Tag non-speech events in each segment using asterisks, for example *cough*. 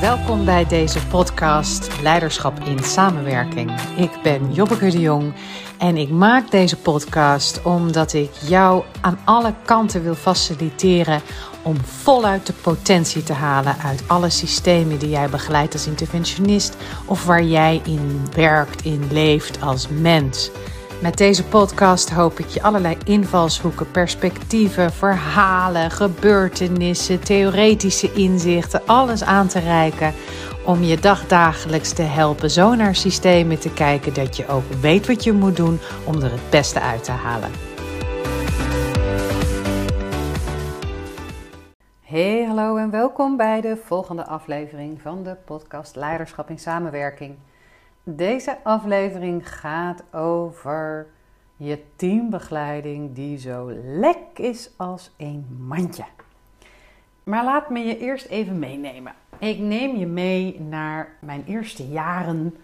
Welkom bij deze podcast Leiderschap in Samenwerking. Ik ben Jobbeke de Jong en ik maak deze podcast omdat ik jou aan alle kanten wil faciliteren om voluit de potentie te halen uit alle systemen die jij begeleidt als interventionist of waar jij in werkt, in leeft als mens. Met deze podcast hoop ik je allerlei invalshoeken, perspectieven, verhalen, gebeurtenissen, theoretische inzichten, alles aan te reiken om je dagdagelijks te helpen zo naar systemen te kijken dat je ook weet wat je moet doen om er het beste uit te halen. Hey, hallo en welkom bij de volgende aflevering van de podcast Leiderschap in Samenwerking. Deze aflevering gaat over je teambegeleiding die zo lek is als een mandje. Maar laat me je eerst even meenemen. Ik neem je mee naar mijn eerste jaren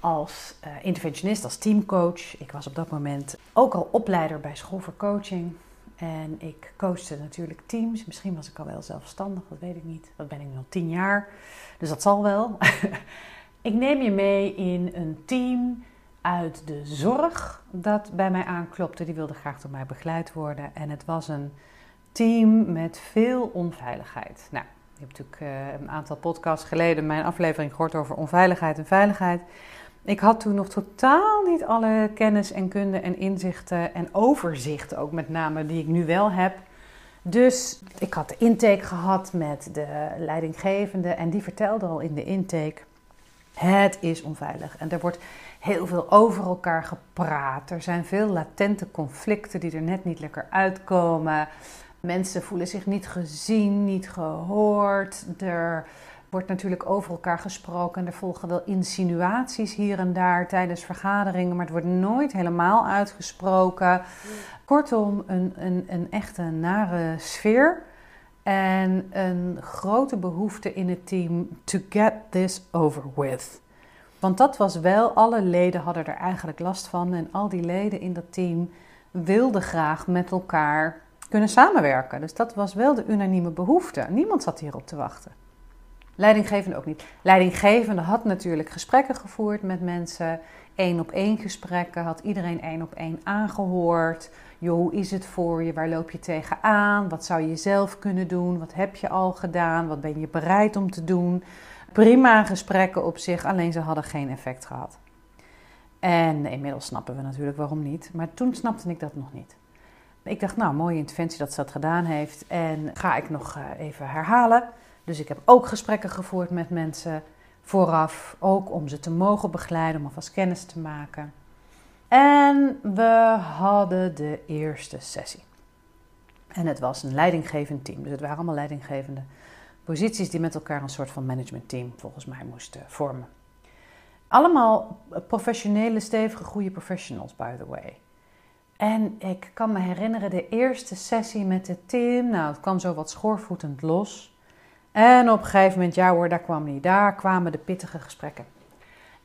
als uh, interventionist, als teamcoach. Ik was op dat moment ook al opleider bij School voor Coaching. En ik coachte natuurlijk teams. Misschien was ik al wel zelfstandig, dat weet ik niet. Dat ben ik nu al tien jaar. Dus dat zal wel. *laughs* Ik neem je mee in een team uit de zorg dat bij mij aanklopte. Die wilde graag door mij begeleid worden. En het was een team met veel onveiligheid. Nou, je hebt natuurlijk uh, een aantal podcasts geleden mijn aflevering gehoord over onveiligheid en veiligheid. Ik had toen nog totaal niet alle kennis en kunde en inzichten en overzicht ook met name die ik nu wel heb. Dus ik had de intake gehad met de leidinggevende en die vertelde al in de intake het is onveilig en er wordt heel veel over elkaar gepraat. Er zijn veel latente conflicten die er net niet lekker uitkomen. Mensen voelen zich niet gezien, niet gehoord. Er wordt natuurlijk over elkaar gesproken en er volgen wel insinuaties hier en daar tijdens vergaderingen, maar het wordt nooit helemaal uitgesproken. Kortom, een, een, een echte nare sfeer. En een grote behoefte in het team to get this over with. Want dat was wel, alle leden hadden er eigenlijk last van. En al die leden in dat team wilden graag met elkaar kunnen samenwerken. Dus dat was wel de unanieme behoefte. Niemand zat hierop te wachten. Leidinggevende ook niet. Leidinggevende had natuurlijk gesprekken gevoerd met mensen. Eén op één gesprekken, had iedereen één op één aangehoord. Joh, hoe is het voor je? Waar loop je tegenaan? Wat zou je zelf kunnen doen? Wat heb je al gedaan? Wat ben je bereid om te doen? Prima gesprekken op zich, alleen ze hadden geen effect gehad. En inmiddels snappen we natuurlijk waarom niet. Maar toen snapte ik dat nog niet. Ik dacht, nou, mooie interventie dat ze dat gedaan heeft. En ga ik nog eh, even herhalen. Dus ik heb ook gesprekken gevoerd met mensen vooraf. Ook om ze te mogen begeleiden, om alvast kennis te maken. En we hadden de eerste sessie. En het was een leidinggevend team. Dus het waren allemaal leidinggevende posities die met elkaar een soort van managementteam volgens mij moesten vormen. Allemaal professionele, stevige, goede professionals, by the way. En ik kan me herinneren de eerste sessie met het team. Nou, het kwam zo wat schoorvoetend los. En op een gegeven moment, ja hoor, daar kwam hij. Daar kwamen de pittige gesprekken.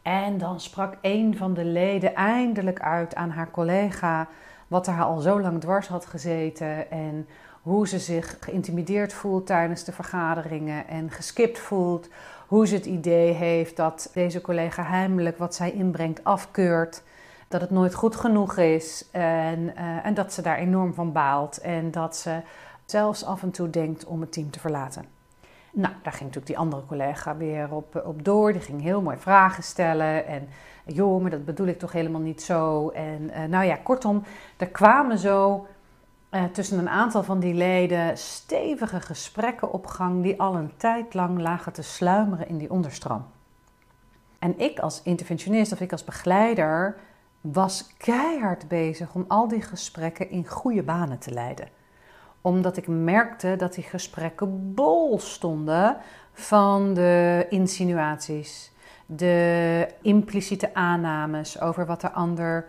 En dan sprak een van de leden eindelijk uit aan haar collega wat er haar al zo lang dwars had gezeten en hoe ze zich geïntimideerd voelt tijdens de vergaderingen en geskipt voelt. Hoe ze het idee heeft dat deze collega heimelijk wat zij inbrengt afkeurt. Dat het nooit goed genoeg is en, uh, en dat ze daar enorm van baalt. En dat ze zelfs af en toe denkt om het team te verlaten. Nou, daar ging natuurlijk die andere collega weer op, op door. Die ging heel mooi vragen stellen. En joh, maar dat bedoel ik toch helemaal niet zo. En uh, nou ja, kortom, er kwamen zo uh, tussen een aantal van die leden stevige gesprekken op gang. die al een tijd lang lagen te sluimeren in die onderstroom. En ik als interventionist of ik als begeleider was keihard bezig om al die gesprekken in goede banen te leiden omdat ik merkte dat die gesprekken bol stonden van de insinuaties, de impliciete aannames over wat de ander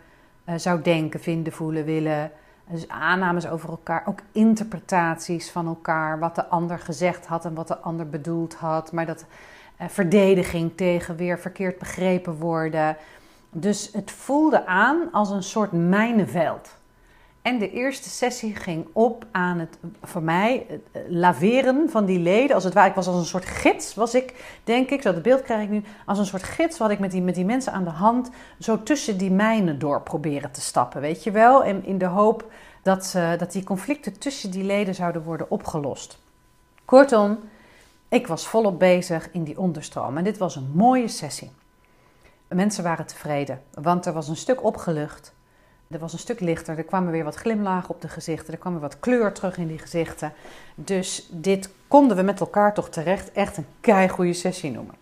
uh, zou denken, vinden, voelen, willen. Dus aannames over elkaar, ook interpretaties van elkaar, wat de ander gezegd had en wat de ander bedoeld had. Maar dat uh, verdediging tegen weer verkeerd begrepen worden. Dus het voelde aan als een soort mijnenveld. En de eerste sessie ging op aan het, voor mij, eh, laveren van die leden. Als het ware, ik was als een soort gids, was ik, denk ik, zo dat beeld krijg ik nu. Als een soort gids wat ik met die, met die mensen aan de hand zo tussen die mijnen door proberen te stappen, weet je wel? En in de hoop dat, uh, dat die conflicten tussen die leden zouden worden opgelost. Kortom, ik was volop bezig in die onderstroom en dit was een mooie sessie. Mensen waren tevreden, want er was een stuk opgelucht. Er was een stuk lichter, er kwamen weer wat glimlagen op de gezichten, er kwam weer wat kleur terug in die gezichten. Dus dit konden we met elkaar toch terecht echt een keigoede sessie noemen.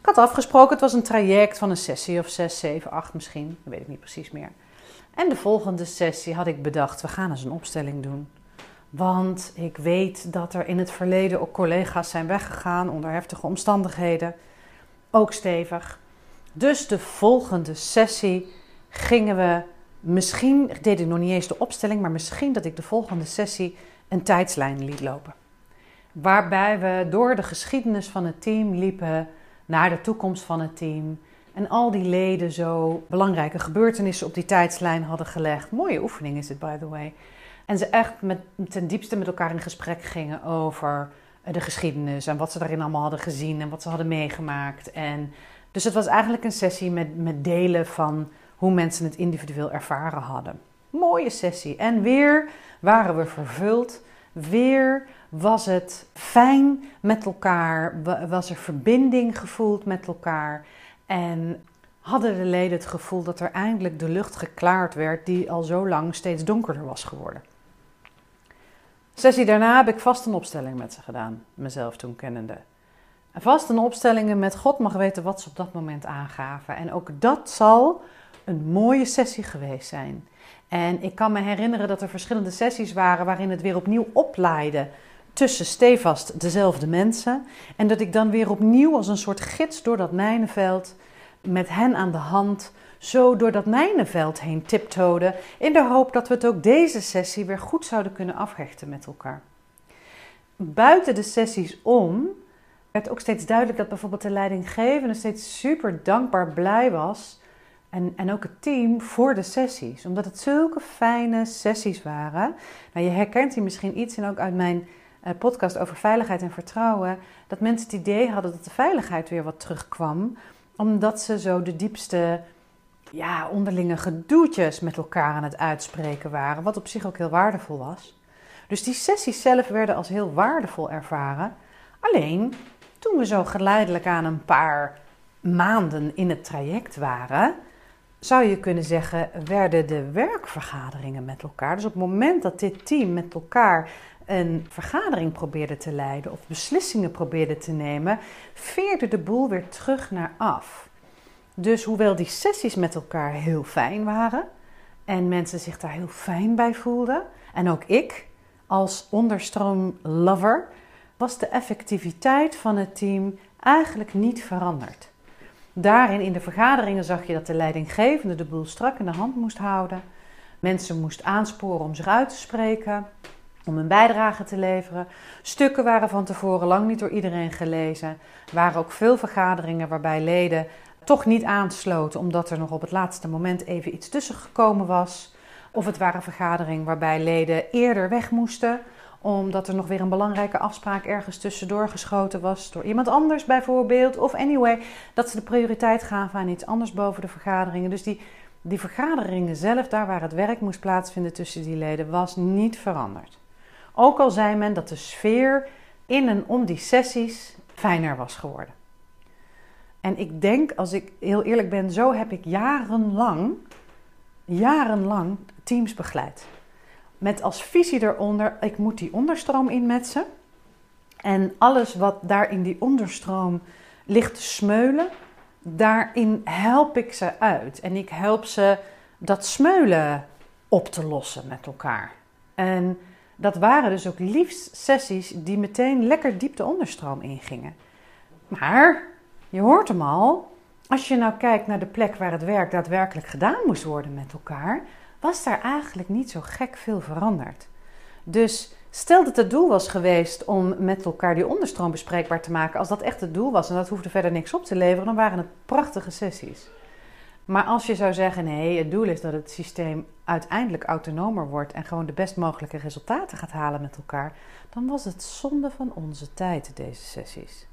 Ik had afgesproken, het was een traject van een sessie of 6, 7, 8 misschien, dat weet ik niet precies meer. En de volgende sessie had ik bedacht, we gaan eens een opstelling doen. Want ik weet dat er in het verleden ook collega's zijn weggegaan onder heftige omstandigheden. Ook stevig. Dus de volgende sessie gingen we misschien, deed ik nog niet eens de opstelling, maar misschien dat ik de volgende sessie een tijdslijn liet lopen. Waarbij we door de geschiedenis van het team liepen naar de toekomst van het team. En al die leden zo belangrijke gebeurtenissen op die tijdslijn hadden gelegd. Mooie oefening is het, by the way. En ze echt met, ten diepste met elkaar in gesprek gingen over de geschiedenis en wat ze daarin allemaal hadden gezien en wat ze hadden meegemaakt. En dus het was eigenlijk een sessie met, met delen van hoe mensen het individueel ervaren hadden. Mooie sessie. En weer waren we vervuld. Weer was het fijn met elkaar. Was er verbinding gevoeld met elkaar. En hadden de leden het gevoel dat er eindelijk de lucht geklaard werd die al zo lang steeds donkerder was geworden. Sessie daarna heb ik vast een opstelling met ze gedaan, mezelf toen kennende. Vast een opstellingen met God mag weten wat ze op dat moment aangaven. En ook dat zal een mooie sessie geweest zijn. En ik kan me herinneren dat er verschillende sessies waren waarin het weer opnieuw oplaaide tussen stevast dezelfde mensen. En dat ik dan weer opnieuw als een soort gids door dat mijnenveld met hen aan de hand zo door dat mijnenveld heen tiptoeden. In de hoop dat we het ook deze sessie weer goed zouden kunnen afhechten met elkaar. Buiten de sessies om werd ook steeds duidelijk dat bijvoorbeeld de leidinggevende steeds super dankbaar blij was. En, en ook het team voor de sessies. Omdat het zulke fijne sessies waren. Nou, je herkent hier misschien iets en ook uit mijn uh, podcast over veiligheid en vertrouwen. Dat mensen het idee hadden dat de veiligheid weer wat terugkwam. Omdat ze zo de diepste ja, onderlinge gedoetjes met elkaar aan het uitspreken waren. Wat op zich ook heel waardevol was. Dus die sessies zelf werden als heel waardevol ervaren. Alleen toen we zo geleidelijk aan een paar maanden in het traject waren, zou je kunnen zeggen, werden de werkvergaderingen met elkaar. Dus op het moment dat dit team met elkaar een vergadering probeerde te leiden of beslissingen probeerde te nemen, veerde de boel weer terug naar af. Dus hoewel die sessies met elkaar heel fijn waren en mensen zich daar heel fijn bij voelden, en ook ik als onderstroomlover, was de effectiviteit van het team eigenlijk niet veranderd. Daarin in de vergaderingen zag je dat de leidinggevende de boel strak in de hand moest houden. Mensen moest aansporen om zich uit te spreken, om een bijdrage te leveren. Stukken waren van tevoren lang niet door iedereen gelezen. Er waren ook veel vergaderingen waarbij leden toch niet aansloten omdat er nog op het laatste moment even iets tussen gekomen was. Of het waren vergaderingen waarbij leden eerder weg moesten omdat er nog weer een belangrijke afspraak ergens tussendoor geschoten was door iemand anders bijvoorbeeld. Of anyway, dat ze de prioriteit gaven aan iets anders boven de vergaderingen. Dus die, die vergaderingen zelf, daar waar het werk moest plaatsvinden tussen die leden, was niet veranderd. Ook al zei men dat de sfeer in en om die sessies fijner was geworden. En ik denk, als ik heel eerlijk ben, zo heb ik jarenlang, jarenlang teams begeleid. Met als visie eronder, ik moet die onderstroom inmetsen. En alles wat daar in die onderstroom ligt te smeulen, daarin help ik ze uit. En ik help ze dat smeulen op te lossen met elkaar. En dat waren dus ook liefst sessies die meteen lekker diep de onderstroom ingingen. Maar, je hoort hem al, als je nou kijkt naar de plek waar het werk daadwerkelijk gedaan moest worden met elkaar, was daar eigenlijk niet zo gek veel veranderd. Dus stel dat het doel was geweest om met elkaar die onderstroom bespreekbaar te maken, als dat echt het doel was en dat hoefde verder niks op te leveren, dan waren het prachtige sessies. Maar als je zou zeggen: nee, het doel is dat het systeem uiteindelijk autonomer wordt en gewoon de best mogelijke resultaten gaat halen met elkaar, dan was het zonde van onze tijd, deze sessies.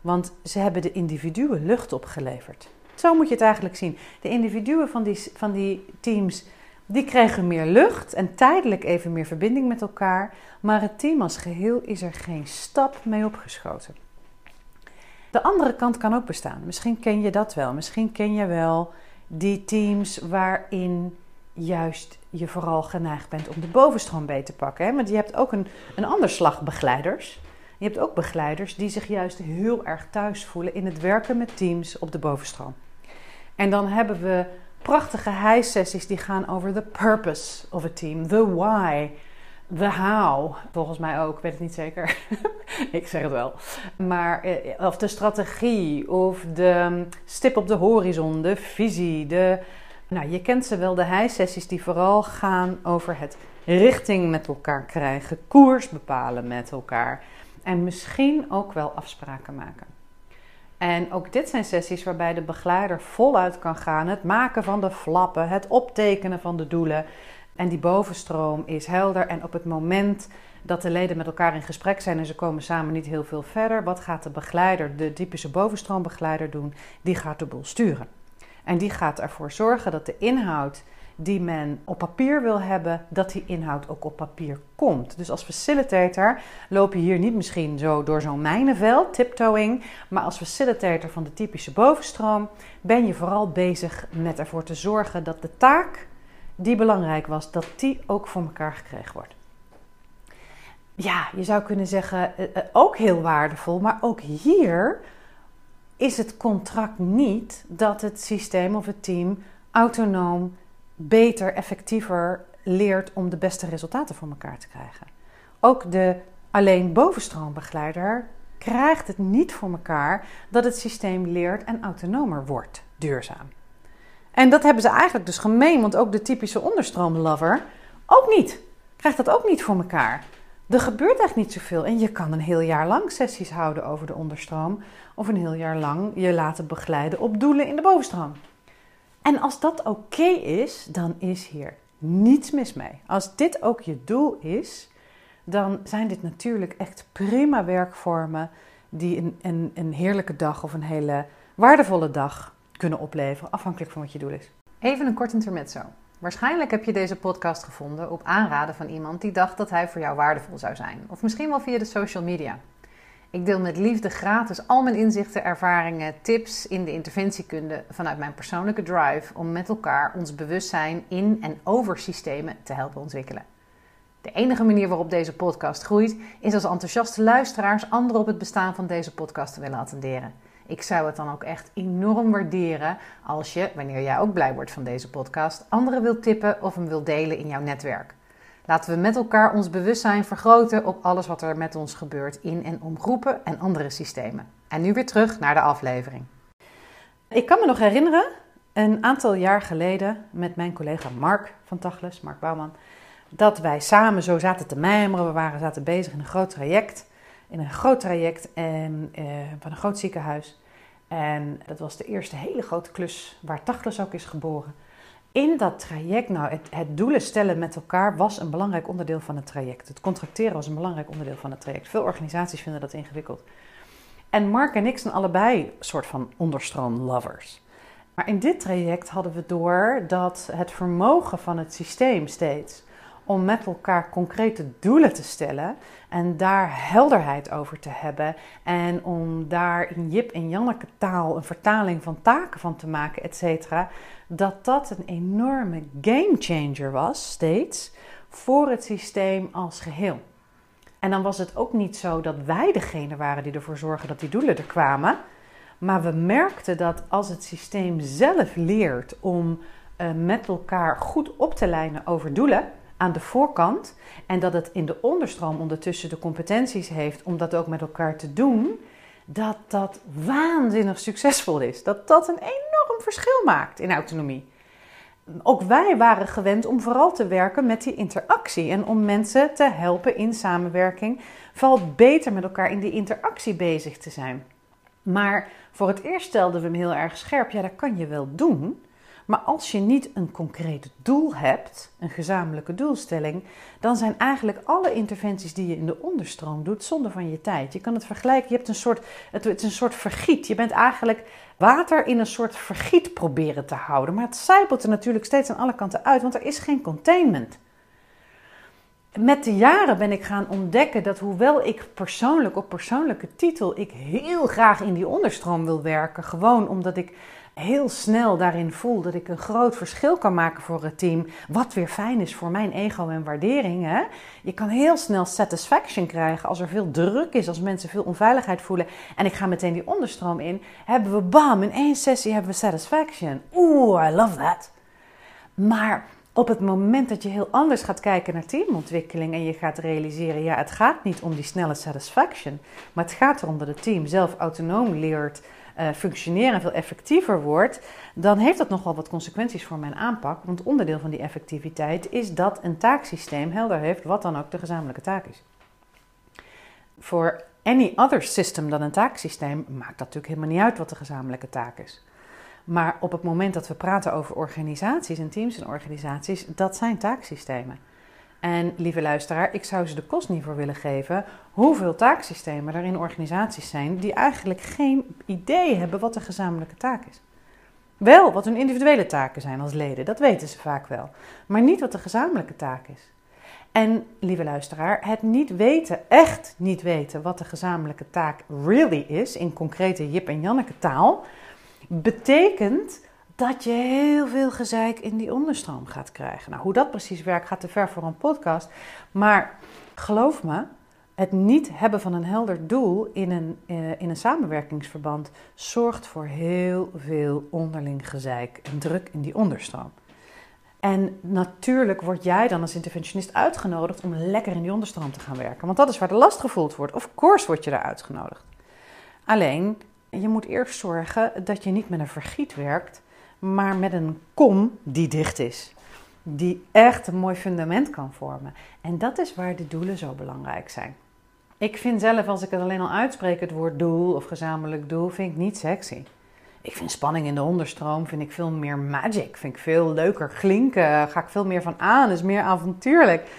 Want ze hebben de individuen lucht opgeleverd. Zo moet je het eigenlijk zien. De individuen van die, van die teams die kregen meer lucht en tijdelijk even meer verbinding met elkaar. Maar het team als geheel is er geen stap mee opgeschoten. De andere kant kan ook bestaan. Misschien ken je dat wel. Misschien ken je wel die teams waarin juist je vooral geneigd bent om de bovenstroom beter te pakken. Hè? Want je hebt ook een, een ander slag begeleiders. Je hebt ook begeleiders die zich juist heel erg thuis voelen in het werken met teams op de bovenstroom. En dan hebben we prachtige high-sessies die gaan over the purpose of a team, the why, the how. Volgens mij ook, weet het niet zeker. *laughs* ik zeg het wel. Maar, eh, of de strategie, of de stip op de horizon, de visie, de... Nou, je kent ze wel, de high-sessies die vooral gaan over het richting met elkaar krijgen, koers bepalen met elkaar en misschien ook wel afspraken maken. En ook dit zijn sessies waarbij de begeleider voluit kan gaan. Het maken van de flappen, het optekenen van de doelen. En die bovenstroom is helder. En op het moment dat de leden met elkaar in gesprek zijn en ze komen samen niet heel veel verder, wat gaat de begeleider, de typische bovenstroombegeleider doen? Die gaat de boel sturen. En die gaat ervoor zorgen dat de inhoud die men op papier wil hebben, dat die inhoud ook op papier komt. Dus als facilitator loop je hier niet misschien zo door zo'n mijnenveld, tiptoeing, maar als facilitator van de typische bovenstroom ben je vooral bezig met ervoor te zorgen dat de taak die belangrijk was, dat die ook voor elkaar gekregen wordt. Ja, je zou kunnen zeggen, eh, eh, ook heel waardevol, maar ook hier is het contract niet dat het systeem of het team autonoom beter, effectiever leert om de beste resultaten voor elkaar te krijgen. Ook de alleen bovenstroombegeleider krijgt het niet voor elkaar dat het systeem leert en autonomer wordt, duurzaam. En dat hebben ze eigenlijk dus gemeen, want ook de typische onderstroomlover ook niet. Krijgt dat ook niet voor elkaar. Er gebeurt echt niet zoveel en je kan een heel jaar lang sessies houden over de onderstroom of een heel jaar lang je laten begeleiden op doelen in de bovenstroom. En als dat oké is, dan is hier niets mis mee. Als dit ook je doel is, dan zijn dit natuurlijk echt prima werkvormen die een, een, een heerlijke dag of een hele waardevolle dag kunnen opleveren, afhankelijk van wat je doel is. Even een kort intermezzo. Waarschijnlijk heb je deze podcast gevonden op aanraden van iemand die dacht dat hij voor jou waardevol zou zijn. Of misschien wel via de social media. Ik deel met liefde gratis al mijn inzichten, ervaringen, tips in de interventiekunde vanuit mijn persoonlijke drive om met elkaar ons bewustzijn in en over systemen te helpen ontwikkelen. De enige manier waarop deze podcast groeit is als enthousiaste luisteraars anderen op het bestaan van deze podcast te willen attenderen. Ik zou het dan ook echt enorm waarderen als je, wanneer jij ook blij wordt van deze podcast, anderen wilt tippen of hem wilt delen in jouw netwerk. Laten we met elkaar ons bewustzijn vergroten op alles wat er met ons gebeurt in en om groepen en andere systemen. En nu weer terug naar de aflevering. Ik kan me nog herinneren, een aantal jaar geleden met mijn collega Mark van Tachles, Mark Bouwman, dat wij samen zo zaten te mijmeren. We waren zaten bezig in een groot traject, in een groot traject en, eh, van een groot ziekenhuis. En dat was de eerste hele grote klus waar Tachles ook is geboren in dat traject, nou, het, het, doelen stellen met elkaar was een belangrijk onderdeel van het traject. Het contracteren was een belangrijk onderdeel van het traject. Veel organisaties vinden dat ingewikkeld. En Mark en ik zijn allebei soort van onderstroom-lovers. Maar in dit traject hadden we door dat het vermogen van het systeem steeds om met elkaar concrete doelen te stellen en daar helderheid over te hebben en om daar in Jip en Janneke taal een vertaling van taken van te maken, et cetera, dat dat een enorme game changer was steeds voor het systeem als geheel. En dan was het ook niet zo dat wij degene waren die ervoor zorgen dat die doelen er kwamen. Maar we merkten dat als het systeem zelf leert om uh, met elkaar goed op te lijnen over doelen aan de voorkant. En dat het in de onderstroom ondertussen de competenties heeft om dat ook met elkaar te doen. Dat dat waanzinnig succesvol is. Dat dat een enorm verschil maakt in autonomie. Ook wij waren gewend om vooral te werken met die interactie en om mensen te helpen in samenwerking, vooral beter met elkaar in die interactie bezig te zijn. Maar voor het eerst stelden we hem heel erg scherp. Ja, dat kan je wel doen, Maar als je niet een concreet doel hebt, een gezamenlijke doelstelling, dan zijn eigenlijk alle interventies die je in de onderstroom doet zonde van je tijd. Je kan het vergelijken, je hebt een soort, het is een soort vergiet. Je bent eigenlijk water in een soort vergiet proberen te houden. Maar het zijpelt er natuurlijk steeds aan alle kanten uit, want er is geen containment. Met de jaren ben ik gaan ontdekken dat hoewel ik persoonlijk op persoonlijke titel ik heel graag in die onderstroom wil werken, gewoon omdat ik heel snel daarin voel dat ik een groot verschil kan maken voor het team. Wat weer fijn is voor mijn ego en waardering. Je kan heel snel satisfaction krijgen als er veel druk is, als mensen veel onveiligheid voelen. En ik ga meteen die onderstroom in. Hebben we bam, in één sessie hebben we satisfaction. Oeh, I love that. Maar op het moment dat je heel anders gaat kijken naar teamontwikkeling en je gaat realiseren, ja, het gaat niet om die snelle satisfaction, maar het gaat erom dat het team zelf autonoom leert uh, functioneren en veel effectiever wordt, dan heeft dat nogal wat consequenties voor mijn aanpak. Want onderdeel van die effectiviteit is dat een taaksysteem helder heeft wat dan ook de gezamenlijke taak is. Voor any other system dan een taaksysteem maakt dat natuurlijk helemaal niet uit wat de gezamenlijke taak is. Maar op het moment dat we praten over organisaties en teams en organisaties, dat zijn taaksystemen. En lieve luisteraar, ik zou ze de kost niet voor willen geven hoeveel taaksystemen er in organisaties zijn die eigenlijk geen idee hebben wat de gezamenlijke taak is. Wel wat hun individuele taken zijn als leden, dat weten ze vaak wel, maar niet wat de gezamenlijke taak is. En lieve luisteraar, het niet weten, echt niet weten wat de gezamenlijke taak really is, in concrete Jip en Janneke taal, betekent dat je heel veel gezeik in die onderstroom gaat krijgen. Nou, hoe dat precies werkt gaat te ver voor een podcast. Maar geloof me, het niet hebben van een helder doel in een, eh, in een samenwerkingsverband zorgt voor heel veel onderling gezeik en druk in die onderstroom. En natuurlijk word jij dan als interventionist uitgenodigd om lekker in die onderstroom te gaan werken. Want dat is waar de last gevoeld wordt. Of course word je daar uitgenodigd. Alleen, je moet eerst zorgen dat je niet met een vergiet werkt, maar met een kom die dicht is. Die echt een mooi fundament kan vormen. En dat is waar de doelen zo belangrijk zijn. Ik vind zelf, als ik het alleen al uitspreek, het woord doel of gezamenlijk doel, vind ik niet sexy. Ik vind spanning in de onderstroom, vind ik veel meer magic. Vind ik veel leuker klinken, ga ik veel meer van aan, is meer avontuurlijk.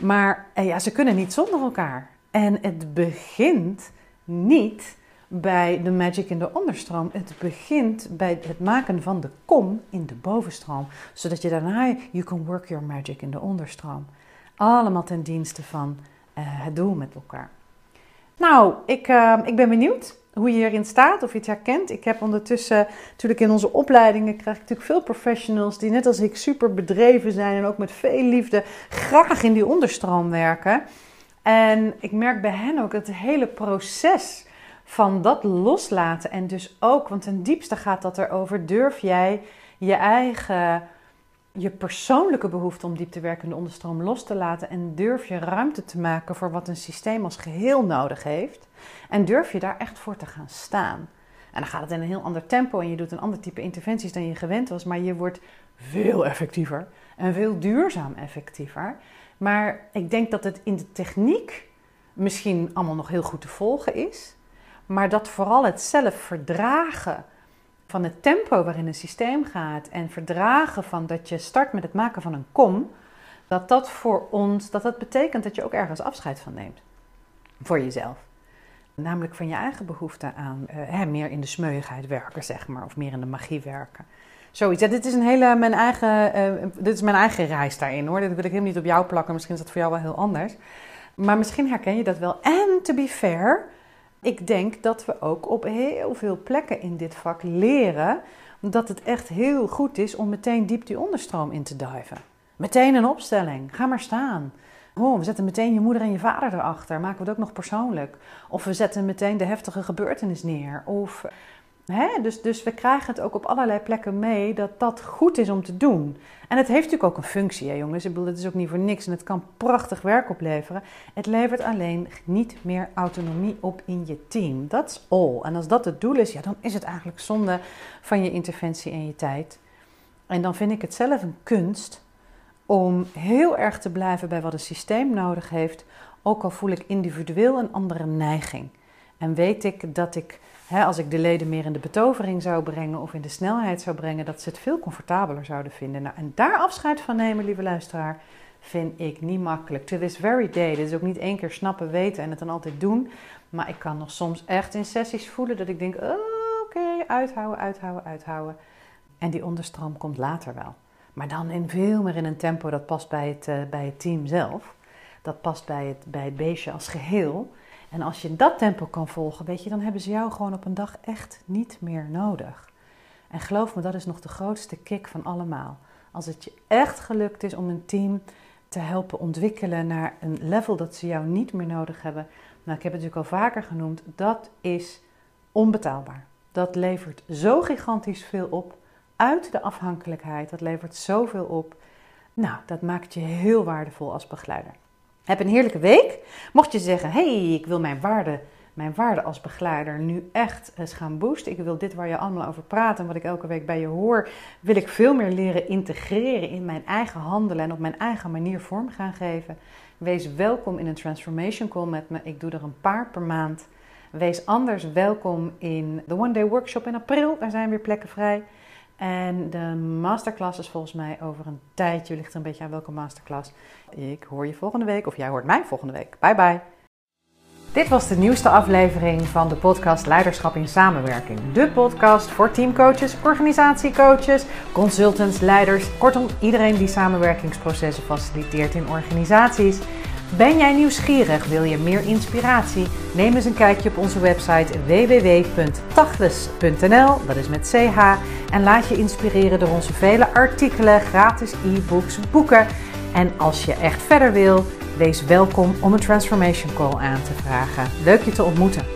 Maar eh, ja, ze kunnen niet zonder elkaar. En het begint niet bij de magic in de onderstroom. Het begint bij het maken van de kom in de bovenstroom. Zodat je daarna, you can work your magic in de onderstroom. Allemaal ten dienste van uh, het doel met elkaar. Nou, ik, uh, ik ben benieuwd hoe je hierin staat, of je het herkent. Ik heb ondertussen, natuurlijk in onze opleidingen, krijg ik natuurlijk veel professionals die net als ik super bedreven zijn en ook met veel liefde graag in die onderstroom werken. En ik merk bij hen ook dat het hele proces van dat loslaten en dus ook, want ten diepste gaat dat erover, durf jij je eigen, je persoonlijke behoefte om diep te werken in de onderstroom los te laten en durf je ruimte te maken voor wat een systeem als geheel nodig heeft en durf je daar echt voor te gaan staan. En dan gaat het in een heel ander tempo en je doet een ander type interventies dan je gewend was, maar je wordt veel effectiever en veel duurzaam effectiever. Maar ik denk dat het in de techniek misschien allemaal nog heel goed te volgen is maar dat vooral het zelf verdragen van het tempo waarin een systeem gaat en verdragen van dat je start met het maken van een kom, dat dat voor ons, dat dat betekent dat je ook ergens afscheid van neemt. Voor jezelf. Namelijk van je eigen behoefte aan uh, meer in de smeuigheid werken, zeg maar, of meer in de magie werken. Zoiets. Dit is een hele mijn eigen, uh, dit is mijn eigen reis daarin hoor. Dit wil ik helemaal niet op jou plakken. Misschien is dat voor jou wel heel anders. Maar misschien herken je dat wel. En to be fair, ik denk dat we ook op heel veel plekken in dit vak leren dat het echt heel goed is om meteen diep die onderstroom in te diven. Meteen een opstelling. Ga maar staan. Oh, we zetten meteen je moeder en je vader erachter. Maken we het ook nog persoonlijk. Of we zetten meteen de heftige gebeurtenis neer. Of Hè? Dus, dus we krijgen het ook op allerlei plekken mee dat dat goed is om te doen. En het heeft natuurlijk ook een functie, hè, jongens. Ik bedoel, het is ook niet voor niks en het kan prachtig werk opleveren. Het levert alleen niet meer autonomie op in je team. That's all. En als dat het doel is, ja, dan is het eigenlijk zonde van je interventie en je tijd. En dan vind ik het zelf een kunst om heel erg te blijven bij wat een systeem nodig heeft, ook al voel ik individueel een andere neiging. En weet ik dat ik, als ik de leden meer in de betovering zou brengen of in de snelheid zou brengen, dat ze het veel comfortabeler zouden vinden. Nou, en daar afscheid van nemen, lieve luisteraar, vind ik niet makkelijk. To this very day. Dit is ook niet één keer snappen, weten en het dan altijd doen. Maar ik kan nog soms echt in sessies voelen dat ik denk: oké, uithouden, uithouden, uithouden. En die onderstroom komt later wel. Maar dan in veel meer in een tempo dat past bij het, uh, bij het team zelf. Dat past bij het, bij het beestje als geheel. En als je dat tempo kan volgen, weet je, dan hebben ze jou gewoon op een dag echt niet meer nodig. En geloof me, dat is nog de grootste kick van allemaal. Als het je echt gelukt is om een team te helpen ontwikkelen naar een level dat ze jou niet meer nodig hebben. Nou, ik heb het natuurlijk al vaker genoemd, dat is onbetaalbaar. Dat levert zo gigantisch veel op uit de afhankelijkheid. Dat levert zoveel op. Nou, dat maakt je heel waardevol als begeleider. Heb een heerlijke week. Mocht je zeggen, hey, ik wil mijn waarde, mijn waarde als begeleider nu echt eens gaan boosten. Ik wil dit waar je allemaal over praat en wat ik elke week bij je hoor, wil ik veel meer leren integreren in mijn eigen handelen en op mijn eigen manier vorm gaan geven. Wees welkom in een transformation call met me. Ik doe er een paar per maand. Wees anders welkom in de One Day Workshop in april. Daar zijn weer plekken vrij. En de masterclass is volgens mij over een tijdje. Ligt er een beetje aan welke masterclass. Ik hoor je volgende week of jij hoort mij volgende week. Bye bye. Dit was de nieuwste aflevering van de podcast Leiderschap in Samenwerking. De podcast voor teamcoaches, organisatiecoaches, consultants, leiders. Kortom, iedereen die samenwerkingsprocessen faciliteert in organisaties. Ben jij nieuwsgierig? Wil je meer inspiratie? Neem eens een kijkje op onze website www.tachles.nl, dat is met ch. En laat je inspireren door onze vele artikelen, gratis e-books, boeken. En als je echt verder wil, wees welkom om een transformation call aan te vragen. Leuk je te ontmoeten.